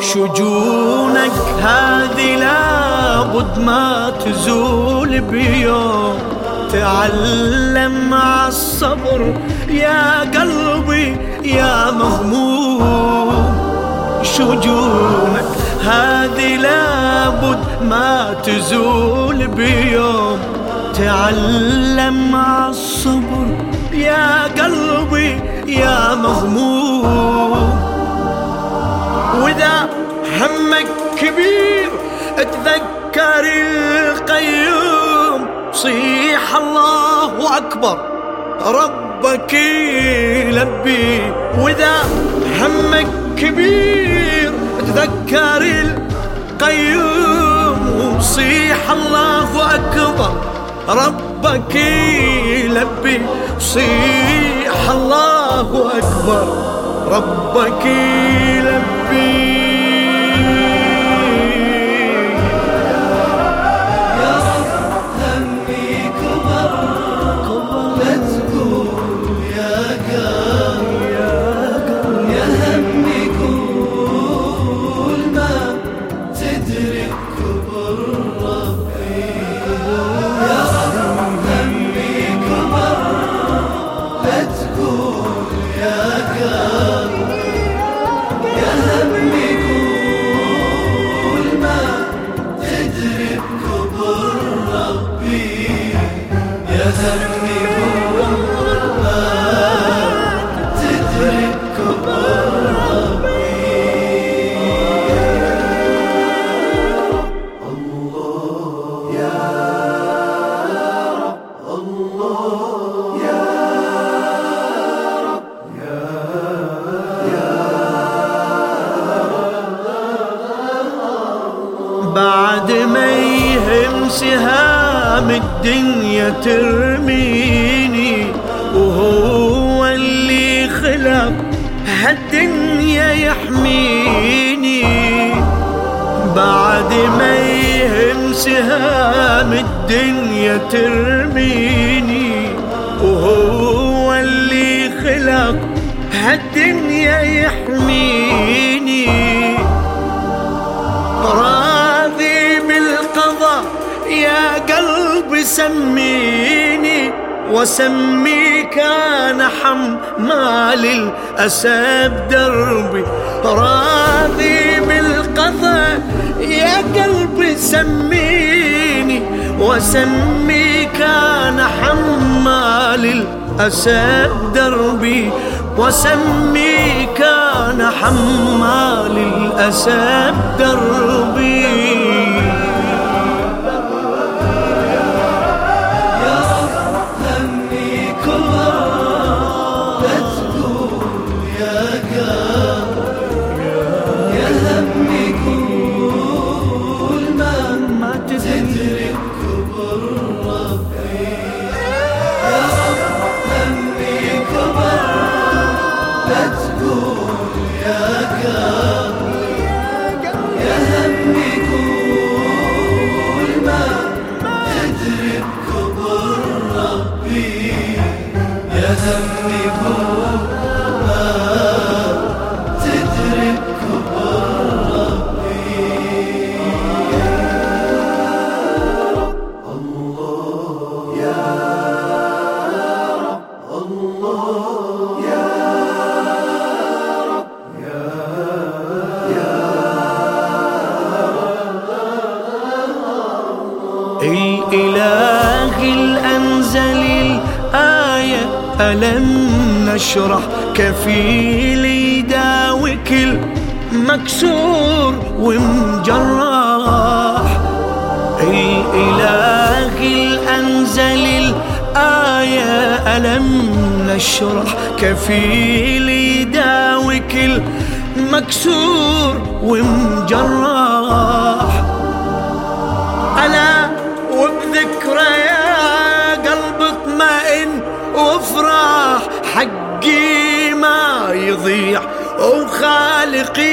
شجونك هذه لابد ما تزول بيوم. تعلم مع الصبر يا قلبي يا مهموم شجونك هذه لابد ما تزول بيوم. تعلم مع الصبر يا قلبي يا مهموم وإذا همك كبير اتذكر القيوم. صيح الله أكبر ربك يلبي وإذا همك كبير اتذكر القيوم صيح الله أكبر. ربك يلبي صيح الله أكبر. ربك يلبي سهام الدنيا ترميني وهو اللي خلق هالدنيا يحميني. بعد ما يهم سهام الدنيا ترميني وهو اللي خلق هالدنيا يحميني. سميني وسميك أنا حمال الاسى بدربي راضي بالقضاء يا قلبي سميني وسميك أنا حمال الاسى بدربي وسميك أنا حمال الاسى بدربي ألم نشرح كفيل يداوي كل مكسور ومجراح الإله الأنزل الآية ألم نشرح كفيل يداوي كل مكسور ومجراح ألا وبذكرى حقي ما يضيع. وخالقي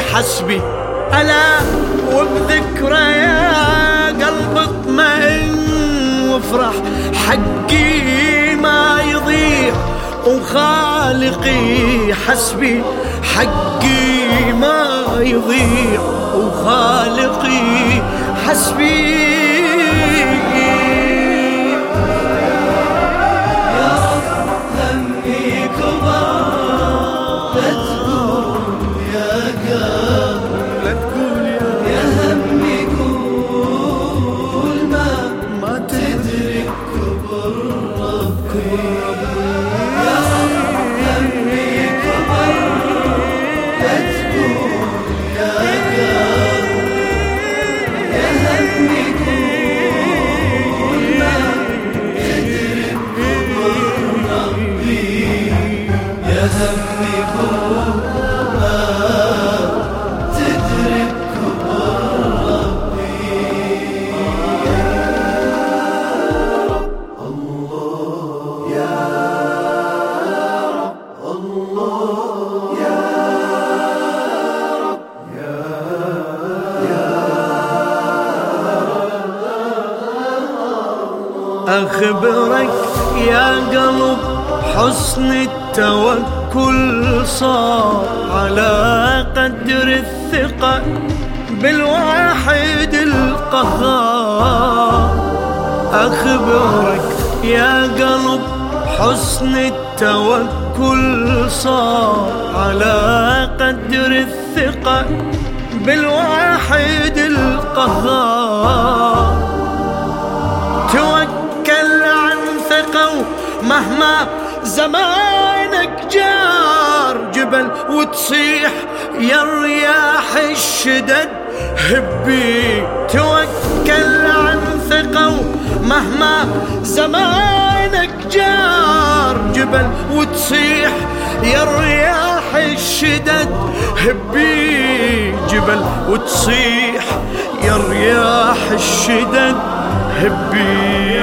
حسبي. ألا وبذكرى يا قلب اطمئن. وافرح حقي ما يضيع. وخالقي حسبي. حقي ما يضيع. وخالقي حسبي. أخبرك يا قلب حسن التوكل صار على قدر الثقة بالواحد القهار. أخبرك يا قلب حسن التوكل صار على قدر الثقة بالواحد القهار. توكل ثقة مهما زمانك جار جبل وتصيح يا رياح الشدد هبي توكل عن ثقة مهما زمانك جار جبل وتصيح يا رياح الشدد هبي جبل وتصيح يا رياح الشدد هبي.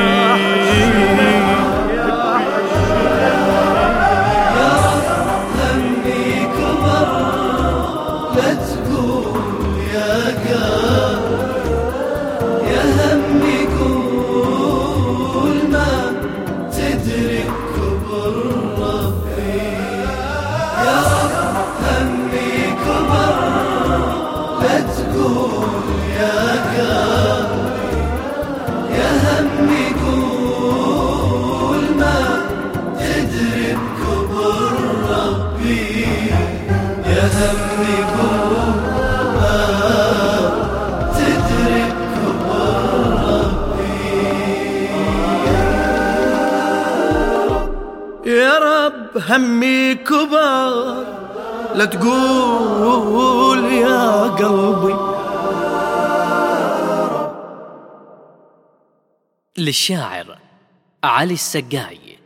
همي كبر لا تقول يا قلبي. للشاعر علي السقاي.